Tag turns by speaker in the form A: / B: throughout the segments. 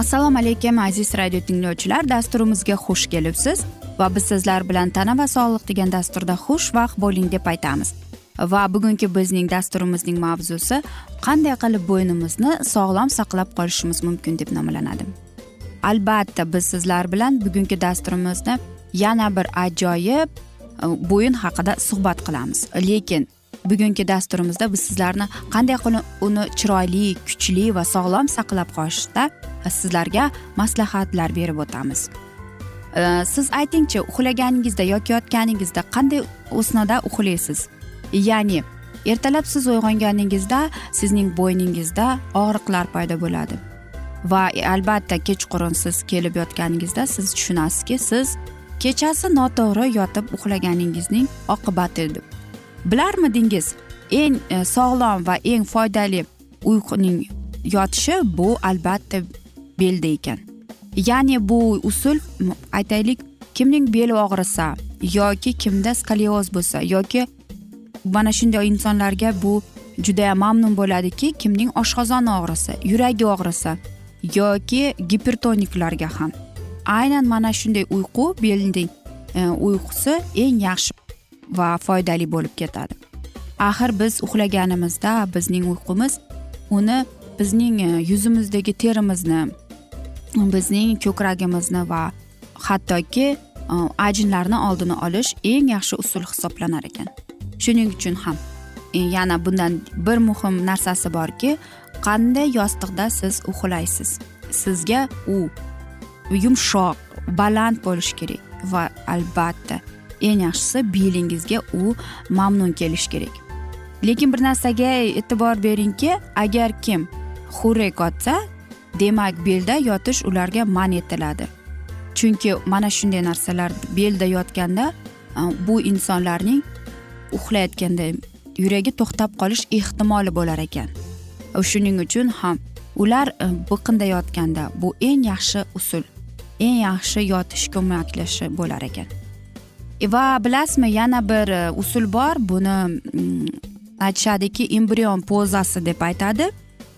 A: assalomu alaykum aziz radio tinglovchilar. Dasturimizga xush kelibsiz va biz sizlar bilan tana va sog'liq degan dasturda xushvaqt bo'ling deb aytamiz. Va bugungi bizning dasturimizning mavzusi qanday qilib bo'ynimizni sog'lom saqlab qolishimiz mumkin deb nomlanadi. Albatta biz sizlar bilan bugungi dasturimizni yana bir ajoyib e, bo'yin haqida suhbat qilamiz. Lekin bugungi dasturimizda biz sizlarni qanday qilib uni chiroyli kuchli va sog'lom saqlab qolishda sizlarga maslahatlar berib o'tamiz? E, siz aytingchi uxlaganingizda yoki yotganingizda qanday usnada uxlaysiz? Ya'ni ertalab siz uyg'onganingizda sizning bo'yningizda og'riqlar paydo bo'ladi. Va albatta kechqurun siz kelib yotganingizda siz tushunasizki siz kechasi noto'g'ri yotib uxlaganingizning oqibati deb bilarmidingiz eng e, sog'lom va eng foydali uyquning yotishi bu albatta belda ekan. Ya'ni bu usul aytaylik kimning beli og'risa yoki kimda skolioz bo'lsa yoki mana shunday insonlarga bu judayam mamnun bo'ladiki kimning oshqozoni og'risa yuragi og'risa yoki gipertoniklarga ham. Aynan mana shunday uyqu belning e, uyqusi eng yaxshi va foydali bo'lib ketadi. Axir biz uxlaganimizda bizning uyqumiz uni bizning e, yuzimizdagi terimizni bizning ko'kragimizni va hattoki e, ajinlarni oldini olish eng yaxshi usul hisoblanar ekan. Shuning uchun ham e, yana bundan bir muhim narsasi borki qanday yostiqda siz uxlaysiz? Sizga u yumshoq baland bo'lishi kerak va albatta eng yaxshisi belingizga u mamnun kelishi kerak. Lekin bir narsaga e'tibor beringki agar kim xurrak otsa demak belda yotish ularga man etiladi. Chunki mana shunday narsalar belda yotganda e, bu insonlarning uxlayotganda yuragi to'xtab qolish ehtimoli bo'lar ekan. Shuning uchun ham ular e, biqinda yotganda bu eng yaxshi usul eng yaxshi yotish ko'maklashi bo'lar ekan. Va bilasizmi yana bir e, usul bor. Buni mm, aytishadiki embrion pozasi deb aytadi.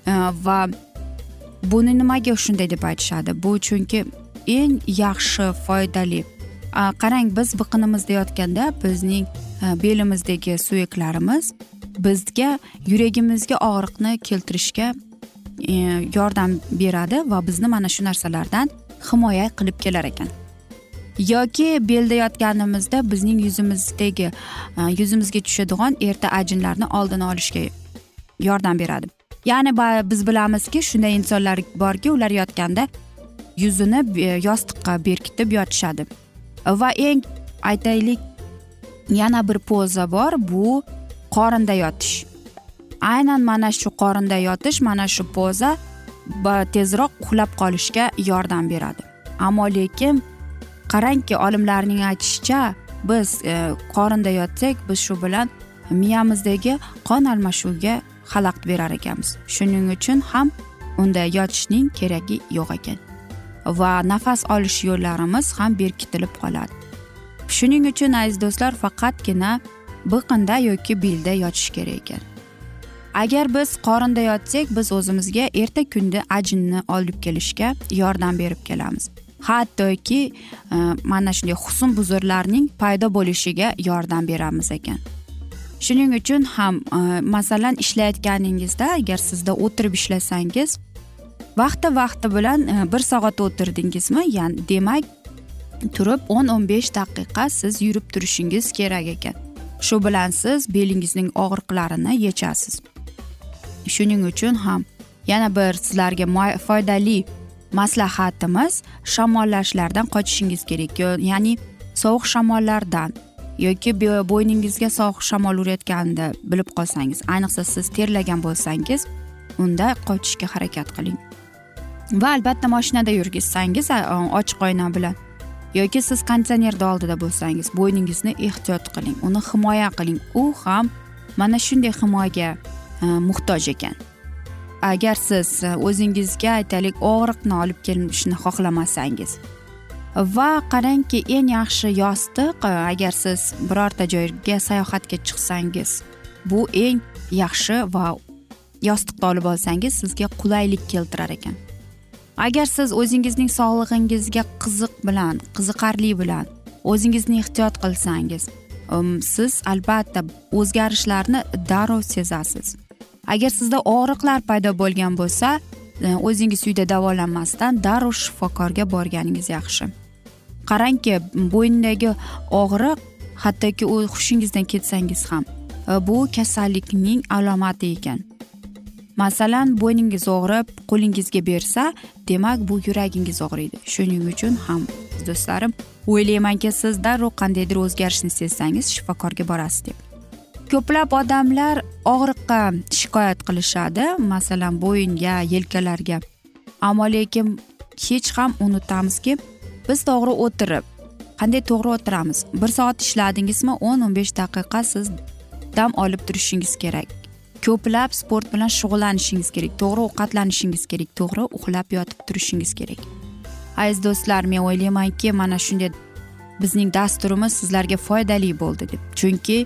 A: E, va buni nimaga shunday deb aytishadi? Bu chunki eng yaxshi foydali. Qarang biz biqinimizda yotganda bizning e, belimizdagi suyaklarimiz bizga yuragimizga og'riqni keltirishga yordam beradi va bizni mana shu narsalardan himoya qilib kelar ekan. Yoki belda yotganimizda bizning yuzimizdagi e, yuzimizga tushadigan erta ajinlarni oldini olishga yordam beradi. Ya'ni biz bilamizki shunday insonlar borki ular yotganda yuzini e, yostiqqa berkitib yotishadi. Va eng aytaylik yana bir poza bor bu qorinda yotish. Aynan mana shu qorinda yotish mana shu poza tezroq uxlab qolishga yordam beradi. Ammo lekin qarangki olimlarning aytishicha biz e, qorinda yotsak biz shu bilan miyamizdagi qon almashuviga xalaqit berar ekanmiz. Shuning uchun ham unda yotishning keragi yo'q ekan va nafas olish yo'llarimiz ham berkitilib qoladi. Shuning uchun aziz do'stlar faqatgina biqinda yoki belda yotish kerak ekan. Agar biz qorinda yotsak biz o'zimizga erta kunda ajinni olib kelishga yordam berib kelamiz. Hattoki e, mana shunday husnbuzarlarning paydo bo'lishiga yordam beramiz ekan. Shuning uchun ham e, masalan ishlayotganingizda agar sizda o'tirib ishlasangiz vaqti vaqti bilan e, bir soat o'tirdingizmi ya'ni demak turib o'n o'n besh daqiqa siz yurib turishingiz kerak ekan. Shu bilan siz belingizning og'riqlarini yechasiz. Shuning uchun ham yana bir sizlarga foydali maslahatimiz shamollashlardan qochishingiz kerak. Ya'ni sovuq shamollardan yoki bo'yningizga sovuq shamol urayotganini bilib qolsangiz ayniqsa siz terlagan bo'lsangiz unda qochishga harakat qiling. Va albatta mashinada yurgizsangiz ochiq oyna bilan yoki siz konditsionerni oldida bo'lsangiz bo'yningizni ehtiyot qiling uni himoya qiling. U ham mana shunday himoyaga e, muhtoj ekan. Agar siz e, o'zingizga aytaylik og'riqni olib kelishni xohlamasangiz. Va qarangki eng yaxshi yostiq e, agar siz birorta joyga sayohatga chiqsangiz bu eng yaxshi va yostiqni olib olsangiz sizga qulaylik keltirar ekan. Agar siz o'zingizning sog'lig'ingizga qiziq bilan qiziqarli bilan o'zingizni ehtiyot qilsangiz um, siz albatta o'zgarishlarni darrov sezasiz. Agar sizda og'riqlar paydo bo'lgan bo'lsa e, o'zingiz uyda davolanmasdan darrov shifokorga borganingiz yaxshi. Qarangki bo'yindagi og'riq hattoki u hushingizdan ketsangiz ham e, bu kasallikning alomati ekan. Masalan bo'yningiz og'rib qo'lingizga bersa demak bu yuragingiz og'riydi. Shuning uchun ham do'stlarim o'ylaymanki siz darrov qandaydir o'zgarishni sezsangiz shifokorga borasiz deb. Ko'plab odamlar og'riqqa shikoyat qilishadi. Masalan bo'yinga yelkalarga. Ammo lekin hech ham unutamizki biz to'g'ri o'tirib qanday to'g'ri o'tiramiz? Bir soat ishladingizmi? o'n o'n besh daqiqa siz dam olib turishingiz kerak. Ko'plab sport bilan shug'ullanishingiz kerak to'g'ri ovqatlanishingiz kerak to'g'ri uxlab yotib turishingiz kerak. Aziz do'stlar men o'ylaymanki mana shunday bizning dasturimiz sizlarga foydali bo'ldi deb. Chunki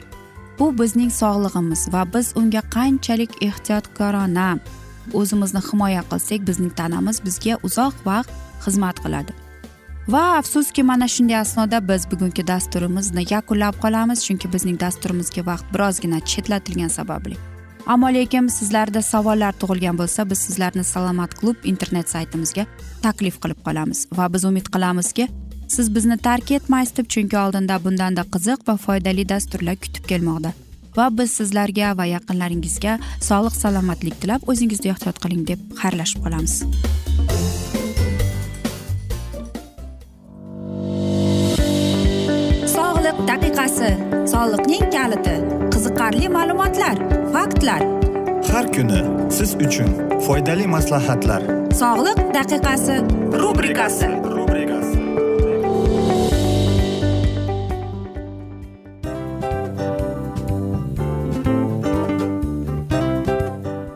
A: bu bizning sog'lig'imiz va biz unga qanchalik ehtiyotkorona. O'zimizni himoya qilsak bizning tanamiz bizga uzoq vaqt xizmat qiladi. Va afsuski mana shunday asnoda biz bugungi dasturimizni yakunlab qolamiz? Chunki bizning dasturimizga vaqt birozgina chetlatilgani sababli. Ammo lekin sizlarda savollar tug'ilgan bo'lsa biz sizlarni salomat klub internet saytimizga taklif qilib qolamiz va biz umid qilamizki siz bizni tark etmaysiz deb chunki oldinda bundanda qiziq va foydali dasturlar kutib kelmoqda. Va biz sizlarga va yaqinlaringizga sog'lik salomatlik tilab o'zingizni ehtiyot qiling deb xayrlashib qolamiz. Sog'liq daqiqasi soliqning kaliti qiziqarli ma'lumotlar faktlar.
B: Har kuni siz uchun foydali maslahatlar.
A: Sog'liq daqiqasi rubrikasi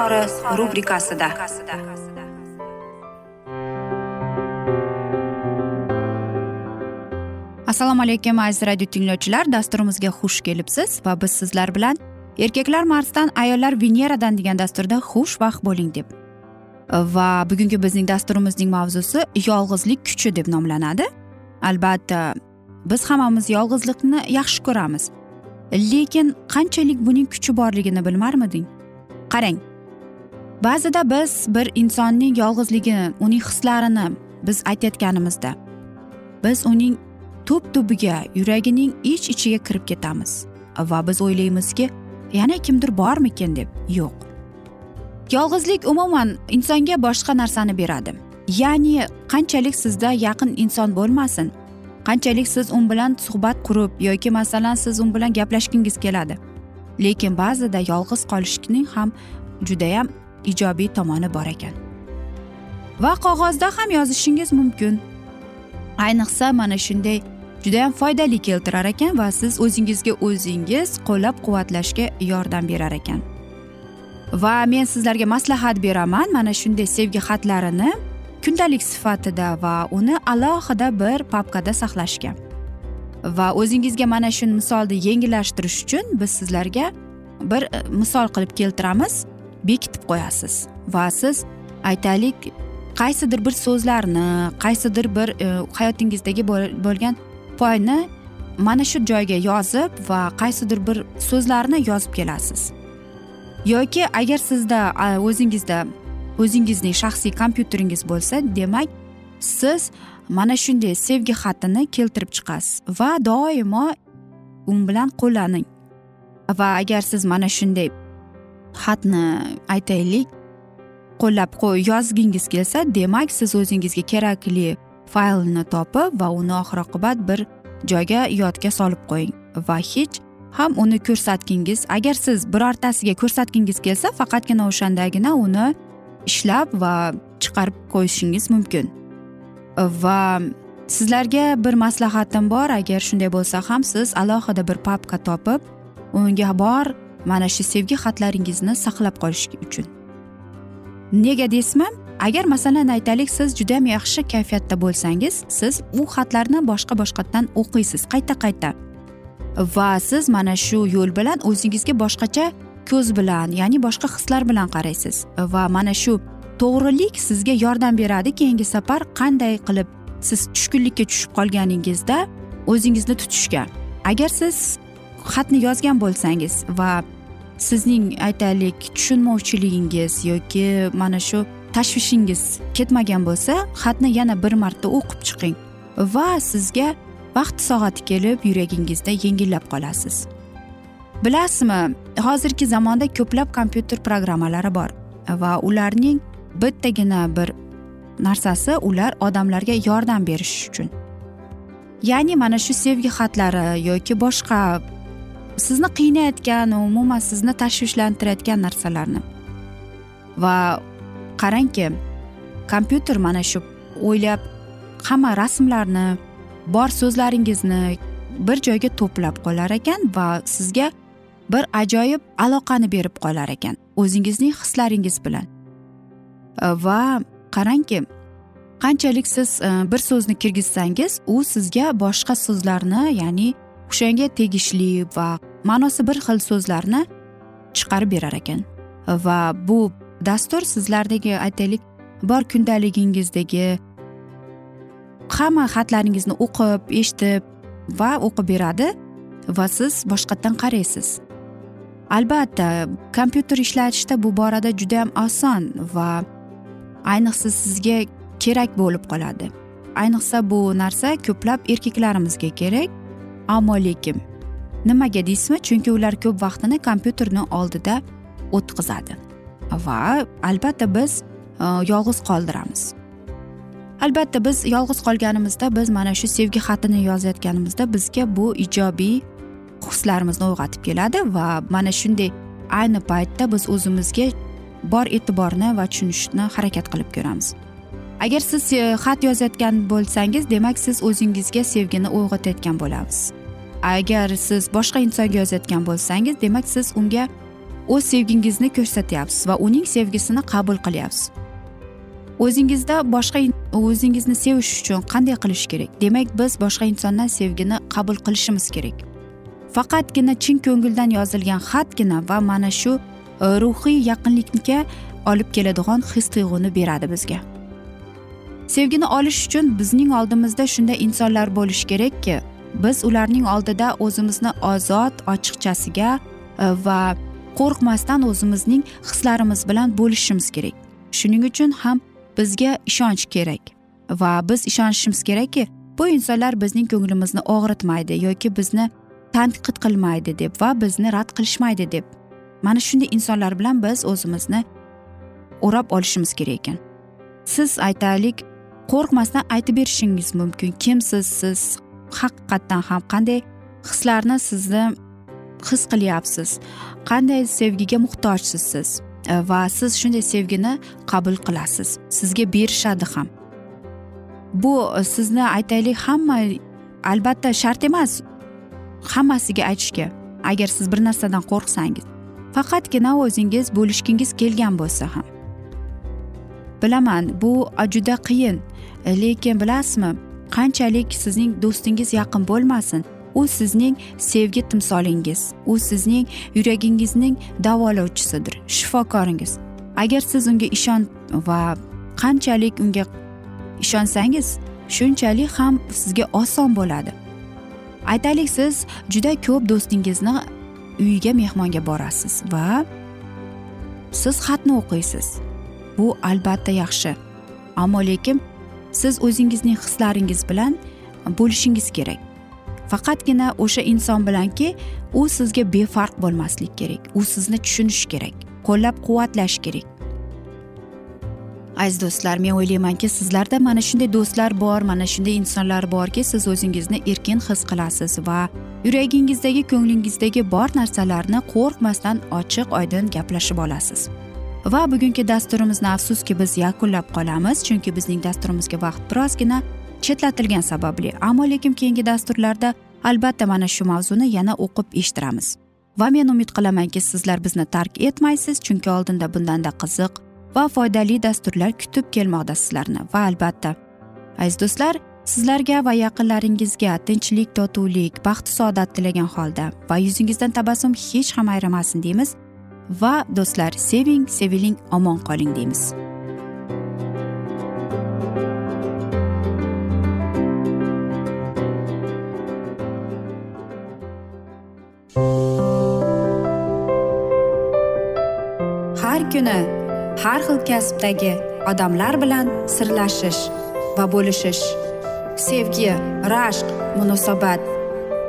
A: izhori rubrikasida. Assalomu alaykum aziz radio tinglovchilar. Dasturimizga xush kelibsiz va biz sizlar bilan erkaklar marsdan ayollar veneradan degan dasturda xushvaqt bo'ling deb. Va bugungi bizning dasturimizning mavzusi yolg'izlik kuchi deb nomlanadi. Albatta biz hammamiz yolg'izlikni yaxshi ko'ramiz. Lekin qanchalik buning kuchi borligini bilmarmiding? Qarang ba'zida biz bir insonning yolg'izligini uning hislarini biz aytayotganimizda biz uning tub tubiga yuragining ich ichiga kirib ketamiz va biz o'ylaymizki yana kimdir bormikin deb yo'q. Yolg'izlik umuman insonga boshqa narsani beradi. Ya'ni qanchalik sizda yaqin inson bo'lmasin qanchalik siz u bilan suhbat qurib yoki masalan siz u bilan gaplashgingiz keladi. Lekin ba'zida yolg'iz qolishning ham judayam ijobiy tomoni bor ekan. Va qog'ozda ham yozishingiz mumkin. Ayniqsa mana shunday judayam foydali keltirar ekan va siz o'zingizga o'zingiz qo'llab quvvatlashga yordam berar ekan. Va men sizlarga maslahat beraman mana shunday sevgi xatlarini kundalik sifatida va uni alohida bir papkada saqlashga. Va o'zingizga mana shu misolni yengillashtirish uchun biz sizlarga bir e, misol qilib keltiramiz. Bekitib qo'yasiz. Va siz aytaylik qaysidir bir so'zlarni qaysidir bir e, hayotingizdagi bo'lgan poyni mana shu joyga yozib va qaysidir bir so'zlarni yozib kelasiz. Yoki agar sizda o'zingizda o'zingizning shaxsiy kompyuteringiz bo'lsa demak siz mana shunday sevgi xatini keltirib chiqasiz va doimo u bilan qo'llaning. Va agar siz mana shunday xatni aytaylik. Qo'llab yozgingiz kelsa demak siz o'zingizga kerakli faylni topib va uni oxir oqibat bir joyga yodga solib qo'ying va hech ham uni ko'rsatgingiz agar siz birortasiga ko'rsatgingiz kelsa faqatgina o'shandagina uni ishlab va chiqarib qo'yishingiz mumkin. Va sizlarga bir maslahatim bor agar shunday bo'lsa ham siz alohida bir papka topib unga bor mana shu sevgi xatlaringizni saqlab qolish uchun. Nega deysizmi agar masalan aytaylik siz judayam yaxshi kayfiyatda bo'lsangiz siz u xatlarni boshqa boshqatdan o'qiysiz qayta qayta. Va siz mana shu yo'l bilan o'zingizga boshqacha ko'z bilan ya'ni boshqa hislar bilan qaraysiz. Va mana shu to'g'rilik sizga yordam beradi keyingi safar qanday qilib siz tushkunlikka tushib qolganingizda o'zingizni tutishga. Agar siz xatni yozgan bo'lsangiz va sizning aytaylik tushunmovchiligingiz yoki mana shu tashvishingiz ketmagan bo'lsa xatni yana bir marta o'qib chiqing va sizga vaqt soati kelib yuragingizda yengillab qolasiz. Bilasizmi hozirgi zamonda ko'plab kompyuter programmalari bor va ularning bittagina bir narsasi ular odamlarga yordam berish uchun. Ya'ni mana shu sevgi xatlari yoki boshqa sizni qiynayotgan umuman sizni tashvishlantirayotgan narsalarni. Va qarangki kompyuter mana shu o'ylab hamma rasmlarni bor so'zlaringizni bir joyga to'plab qolar ekan va sizga bir ajoyib aloqani berib qolar ekan o'zingizning hislaringiz bilan. Va qarangki qanchalik siz e, bir so'zni kirgizsangiz u sizga boshqa so'zlarni ya'ni o'shanga tegishli va ma'nosi bir xil so'zlarni chiqarib berar ekan. Va bu dastur sizlardagi aytaylik bor kundaligingizdagi hamma xatlaringizni o'qib eshitib va o'qib beradi va siz boshqatdan qaraysiz. Albatta kompyuter ishlatishda bu borada judayam oson va ayniqsa sizga kerak bo'lib qoladi. Ayniqsa bu narsa ko'plab erkaklarimizga kerak ammo lekin nimaga deysizmi? Chunki ular ko'p vaqtini kompyuterni oldida o'tkazadi. Va albatta biz e, yolg'iz qoldiramiz. Albatta biz yolg'iz qolganimizda biz mana shu sevgi xatini yozayotganimizda bizga bu ijobiy hislarimizni uyg'otib keladi va mana shunday ayni paytda biz o'zimizga bor e'tiborni va tushunishni harakat qilib ko'ramiz. Agar siz e, xat yozayotgan bo'lsangiz demak siz o'zingizga sevgini uyg'otayotgan bo'lasiz. Agar siz boshqa insonga yozayotgan bo'lsangiz demak siz unga o'z sevgingizni ko'rsatyapsiz va uning sevgisini qabul qilyapsiz. O'zingizda boshqa o'zingizni sevish uchun qanday qilish kerak? Demak biz boshqa insondan sevgini qabul qilishimiz kerak. Faqatgina chin ko'ngildan yozilgan xatgina va mana shu e, ruhiy yaqinlikka olib keladigan his tuyg'uni beradi bizga. Sevgini olish uchun bizning oldimizda shunday insonlar bo'lishi kerakki biz ularning oldida o'zimizni ozod ochiqchasiga e, va qo'rqmasdan o'zimizning hislarimiz bilan bo'lishimiz kerak. Shuning uchun ham bizga ishonch kerak va biz ishonishimiz kerakki bu insonlar bizning ko'nglimizni og'ritmaydi yoki bizni tanqid qilmaydi deb va bizni rad qilishmaydi deb. Mana shunday insonlar bilan biz o'zimizni o'rab olishimiz kerak ekan siz aytaylik qo'rqmasdan aytib berishingiz mumkin. Kimsiz siz haqiqatdan ham qanday hislarni sizni his qilyapsiz? Qanday sevgiga muhtojsiz siz e, va siz shunday sevgini qabul qilasiz? Sizga berishadi ham. Bu e, sizni aytaylik hamma albatta shart emas hammasiga aytishga. Agar siz bir narsadan qo'rqsangiz faqatgina o'zingiz bo'lishgingiz kelgan bo'lsa ham. Bilaman bu juda qiyin. E, lekin bilasizmi qanchalik sizning do'stingiz yaqin bo'lmasin. U sizning sevgi timsolingiz. U sizning yuragingizning davolovchisidir shifokoringiz. Agar siz unga ishon va qanchalik unga ishonsangiz shunchalik ham sizga oson bo'ladi. Aytaylik siz juda ko'p do'stingizni uyiga mehmonga borasiz va siz xatni o'qiysiz. Bu albatta yaxshi. Ammo lekin siz o'zingizning hislaringiz bilan bo'lishingiz kerak. Faqatgina o'sha inson bilanki u sizga befarq bo'lmaslik kerak. U sizni tushunishi kerak qo'llab quvvatlash kerak. Aziz do'stlar men o'ylaymanki sizlarda mana shunday do'stlar bor mana shunday insonlar borki siz o'zingizni erkin his qilasiz va yuragingizdagi ko'nglingizdagi bor narsalarni qo'rqmasdan ochiq oydin gaplashib olasiz. Va bugungi dasturimizni afsuski biz yakunlab qolamiz chunki bizning dasturimizga vaqt birozgina chetlatilgani sababli. Ammo lekin keyingi dasturlarda albatta mana shu mavzuni yana o'qib eshittiramiz. Va men umid qilamanki sizlar bizni tark etmaysiz chunki oldinda bundanda qiziq va foydali dasturlar kutib kelmoqda sizlarni. Va albatta aziz do'stlar sizlarga va yaqinlaringizga tinchlik totuvlik baxtu saodat tilagan holda va yuzingizdan tabassum hech ham ayrimasin deymiz. Va do'stlar seving seviling omon qoling deymiz. Har kuni har xil kasbdagi odamlar bilan sirlashish va bo'lishish. Sevgi rashq munosabat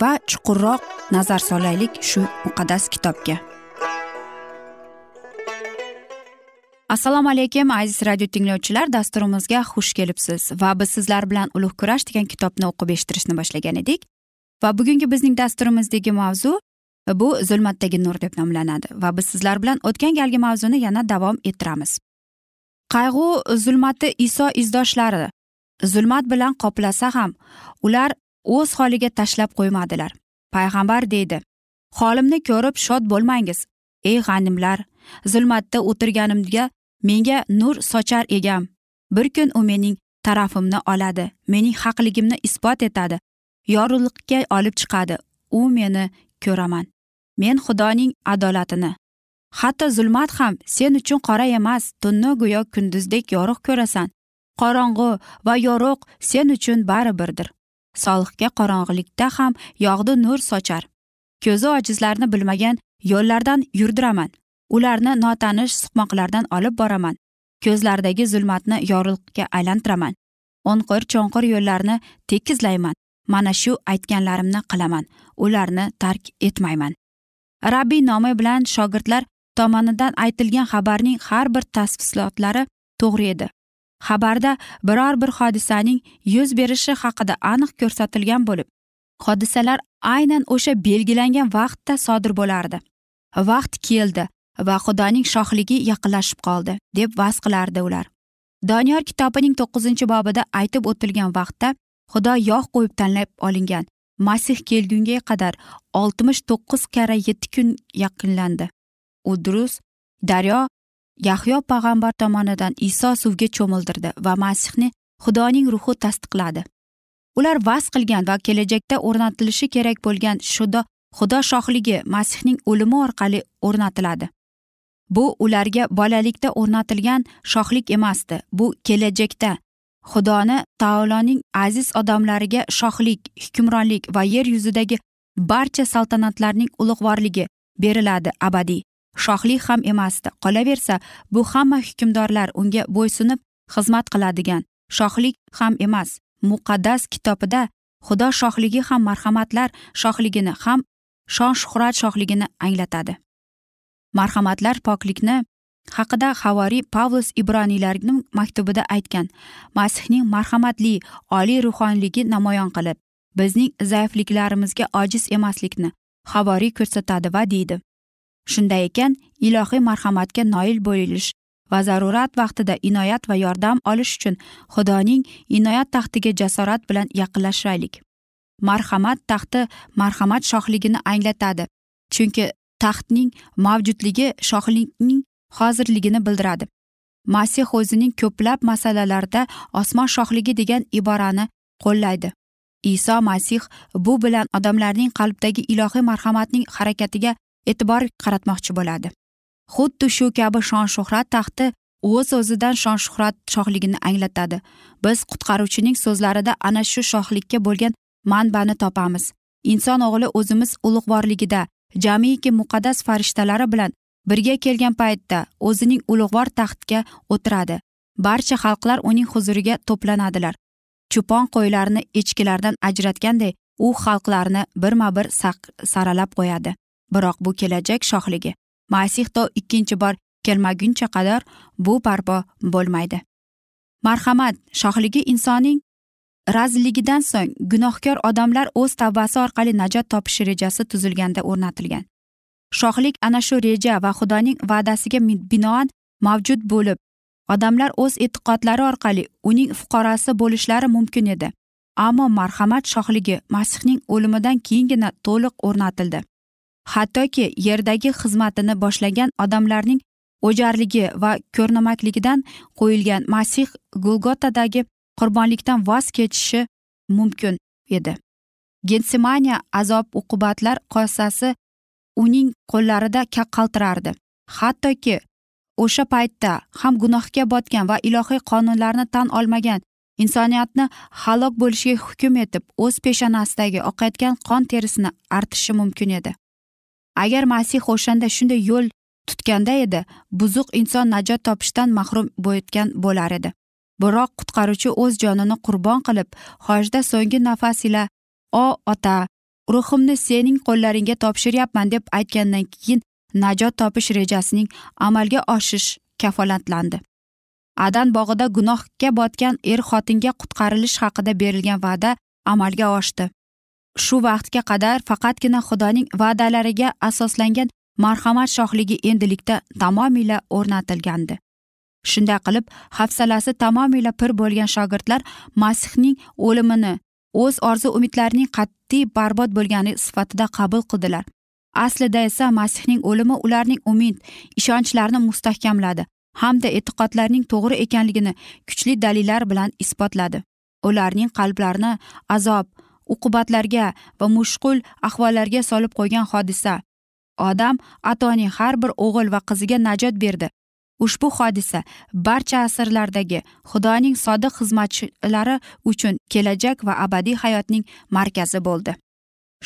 A: va chuqurroq nazar solaylik shu muqaddas kitobga. Assalomu alaykum aziz radio tinglovchilar. Dasturimizga xush kelibsiz. Va biz sizlar bilan ulug' kurash degan kitobni o'qib eshittirishni boshlagan edik. Va bugungi bizning dasturimizdagi mavzu bu zulmatdagi nur deb nomlanadi. Va biz sizlar bilan o'tgan galgi mavzuni yana davom ettiramiz. Qayg'u zulmati iso izdoshlari zulmat bilan qoplasa ham ular o'z holiga tashlab qo'ymadilar. Payg'ambar deydi holimni ko'rib shod bo'lmangiz ey g'animlar. Zulmatda o'tirganimga menga nur sochar egam. Bir kun u mening tarafimni oladi mening haqligimni isbot etadi. Yorug'likka olib chiqadi. U meni ko'raman. Men xudoning adolatini. Hatto zulmat ham sen uchun qora emas tunni go'yo kunduzdek yorug' ko'rasan. Qorong'u va yorug' sen uchun baribirdir. Solihga qorong'ilikda ham yog'du nur sochar. Ko'zi ojizlarni bilmagan yo'llardan yurdiraman. Ularni notanish suqmoqlardan olib boraman. Ko'zlaridagi zulmatni yorug'likka aylantiraman. O'nqir cho'nqir yo'llarni tekizlayman. Mana shu aytganlarimni qilaman. Ularni tark etmayman. Rabbiy nomi bilan shogirdlar tomonidan aytilgan xabarning har bir tafsilotlari to'g'ri edi. Xabarda biror bir hodisaning yuz berishi haqida aniq ko'rsatilgan bo'lib hodisalar aynan o'sha belgilangan vaqtda sodir bo'lardi. Vaqt keldi va xudoning shohligi yaqinlashib qoldi deb vaz qilardi ular. Doniyor kitobining to'qqizinchi bobida aytib o'tilgan vaqtda xudo yog' qo'yib tanlab olingan masih kelgunga qadar oltmish to'qqiz karra yetti kun yaqinlandi. Udrus daryo yahyo payg'ambar tomonidan iso suvga cho'mildirdi va masihni xudoning ruhi tasdiqladi. Ular vaz qilgan va kelajakda o'rnatilishi kerak bo'lgan shudo xudo shohligi masihning o'limi orqali o'rnatiladi. Bu ularga bolalikda o'rnatilgan shohlik emasdi. Bu kelajakda xudoni taoloning aziz odamlariga shohlik hukmronlik va yer yuzidagi barcha saltanatlarning ulug'vorligi beriladi abadiy. Shohlik ham emasdi qolaversa bu hamma hukmdorlar unga bo'ysunib xizmat qiladigan shohlik ham emas. Muqaddas kitobida xudo shohligi ham marhamatlar shohligini ham shon shuhrat shohligini anglatadi. Marhamatlar poklikni haqida havoriy pavlus ibroniylarning maktubida aytgan. Masihning marhamatli oliy ruhoniyligi namoyon qilib bizning zaifliklarimizga ojiz emaslikni havoriy ko'rsatadi va deydi. Shunday ekan ilohiy marhamatga noil bo'lish va zarurat vaqtida inoyat va yordam olish uchun xudoning inoyat taxtiga jasorat bilan yaqinlashaylik. Marhamat taxti marhamat shohligini anglatadi chunki taxtning mavjudligi shohlikning hozirligini bildiradi. Masih o'zining ko'plab masalalarda osmon shohligi degan iborani qo'llaydi. Iso masih bu bilan odamlarning qalbdagi ilohiy marhamatning harakatiga e'tibor qaratmoqchi bo'ladi. Xuddi shu kabi shon shuhrat taxti o'z o'zidan shon shuhrat shohligini anglatadi. Biz qutqaruvchining so'zlarida ana shu shohlikka bo'lgan manbani topamiz. Inson o'g'li o'zimiz ulug'vorligida jamiki muqaddas farishtalari bilan birga kelgan paytda o'zining ulug'vor taxtga o'tiradi. Barcha xalqlar uning huzuriga to'planadilar. Cho'pon qo'ylarni echkilardan ajratganday u xalqlarni birma bir saralab qo'yadi. Biroq bu kelajak shohligi masih to ikkinchi bor kelmaguncha qadar bu barpo bo'lmaydi. Marhamat shohligi insonning razilligidan so'ng gunohkor odamlar o'z tavbasi orqali najot topish rejasi tuzilganda o'rnatilgan. Shohlik ana shu reja va xudoning va'dasiga binoan mavjud bo'lib odamlar o'z e'tiqodlari orqali uning fuqarosi bo'lishlari mumkin edi. Ammo marhamat shohligi masihning o'limidan keyingina to'liq o'rnatildi. Hattoki yerdagi xizmatini boshlagan odamlarning o'jarligi va ko'rnamakligidan qo'yilgan masih gulgotadagi qurbonlikdan voz kechishi mumkin edi. Gensimaniya azob uqubatlar qosasi uning qo'llarida qaltirardi. Hattoki o'sha paytda ham gunohga botgan va ilohiy qonunlarni tan olmagan insoniyatni halok bo'lishiga hukm etib o'z peshonasidagi oqayotgan qon terisini artishi mumkin edi. Agar masih o'shanda shunday yo'l tutganda edi buzuq inson najot topishdan mahrum bo'layotgan bo'lar edi. Biroq qutqaruvchi o'z jonini qurbon qilib hojda so'nggi nafas ila o ota ruhimni sening qo'llaringga topshiryapman deb aytgandan keyin najot topish rejasining amalga oshish kafolatlandi adan bog'ida gunohga botgan er xotinga qutqarilish haqida berilgan va'da amalga oshdi. Shu vaqtga qadar faqatgina xudoning va'dalariga asoslangan marhamat shohligi endilikda tamomila o'rnatilgandi. Shunday qilib hafsalasi tamomila pir bo'lgan shogirdlar masihning o'limini o'z orzu umidlarining qat'iy barbod bo'lgani sifatida qabul qildilar. Aslida esa masihning o'limi ularning umid ishonchlarini mustahkamladi hamda e'tiqodlarining to'g'ri ekanligini kuchli dalillar bilan isbotladi. Ularning qalblarini azob uqubatlarga va mushkul ahvollarga solib qo'ygan hodisa. Odam atoning har bir o'g'il va qiziga najot berdi. Ushbu hodisa barcha asrlardagi xudoning sodiq xizmatchilari uchun kelajak va abadiy hayotning markazi bo'ldi.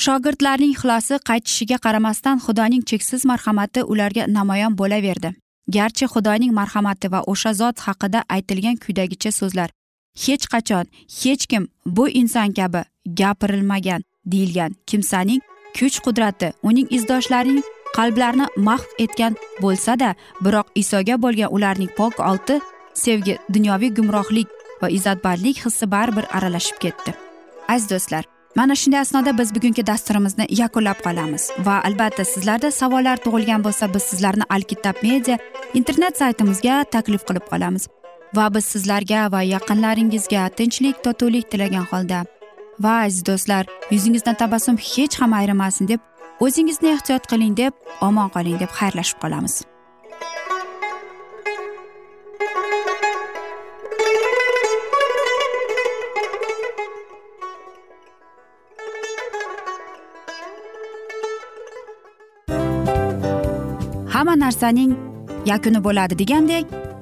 A: Shogirdlarning ixlosi qaytishiga qaramasdan xudoning cheksiz marhamati ularga namoyon bo'laverdi. Garchi xudoning marhamati va o'sha zot haqida aytilgan quyidagicha so'zlar. Hech qachon hech kim bu inson kabi gapirilmagan deyilgan kimsaning kuch qudrati uning izdoshlarining qalblarini mahv etgan bo'lsada biroq isoga bo'lgan ularning pok olti sevgi dunyoviy gumrohlik va izzatbandlik hissi baribir aralashib ketdi. Aziz do'stlar mana shunday asnoda biz bugungi dasturimizni yakunlab qolamiz va albatta sizlarda savollar tug'ilgan bo'lsa biz sizlarni alkitab media internet saytimizga taklif qilib qolamiz. Va biz sizlarga va yaqinlaringizga tinchlik totuvlik tilagan holda. Va aziz do'stlar yuzingizdan tabassum hech ham ayrimasin deb o'zingizni ehtiyot qiling deb omon qoling deb xayrlashib qolamiz. Hamma narsaning yakuni bo'ladi degandek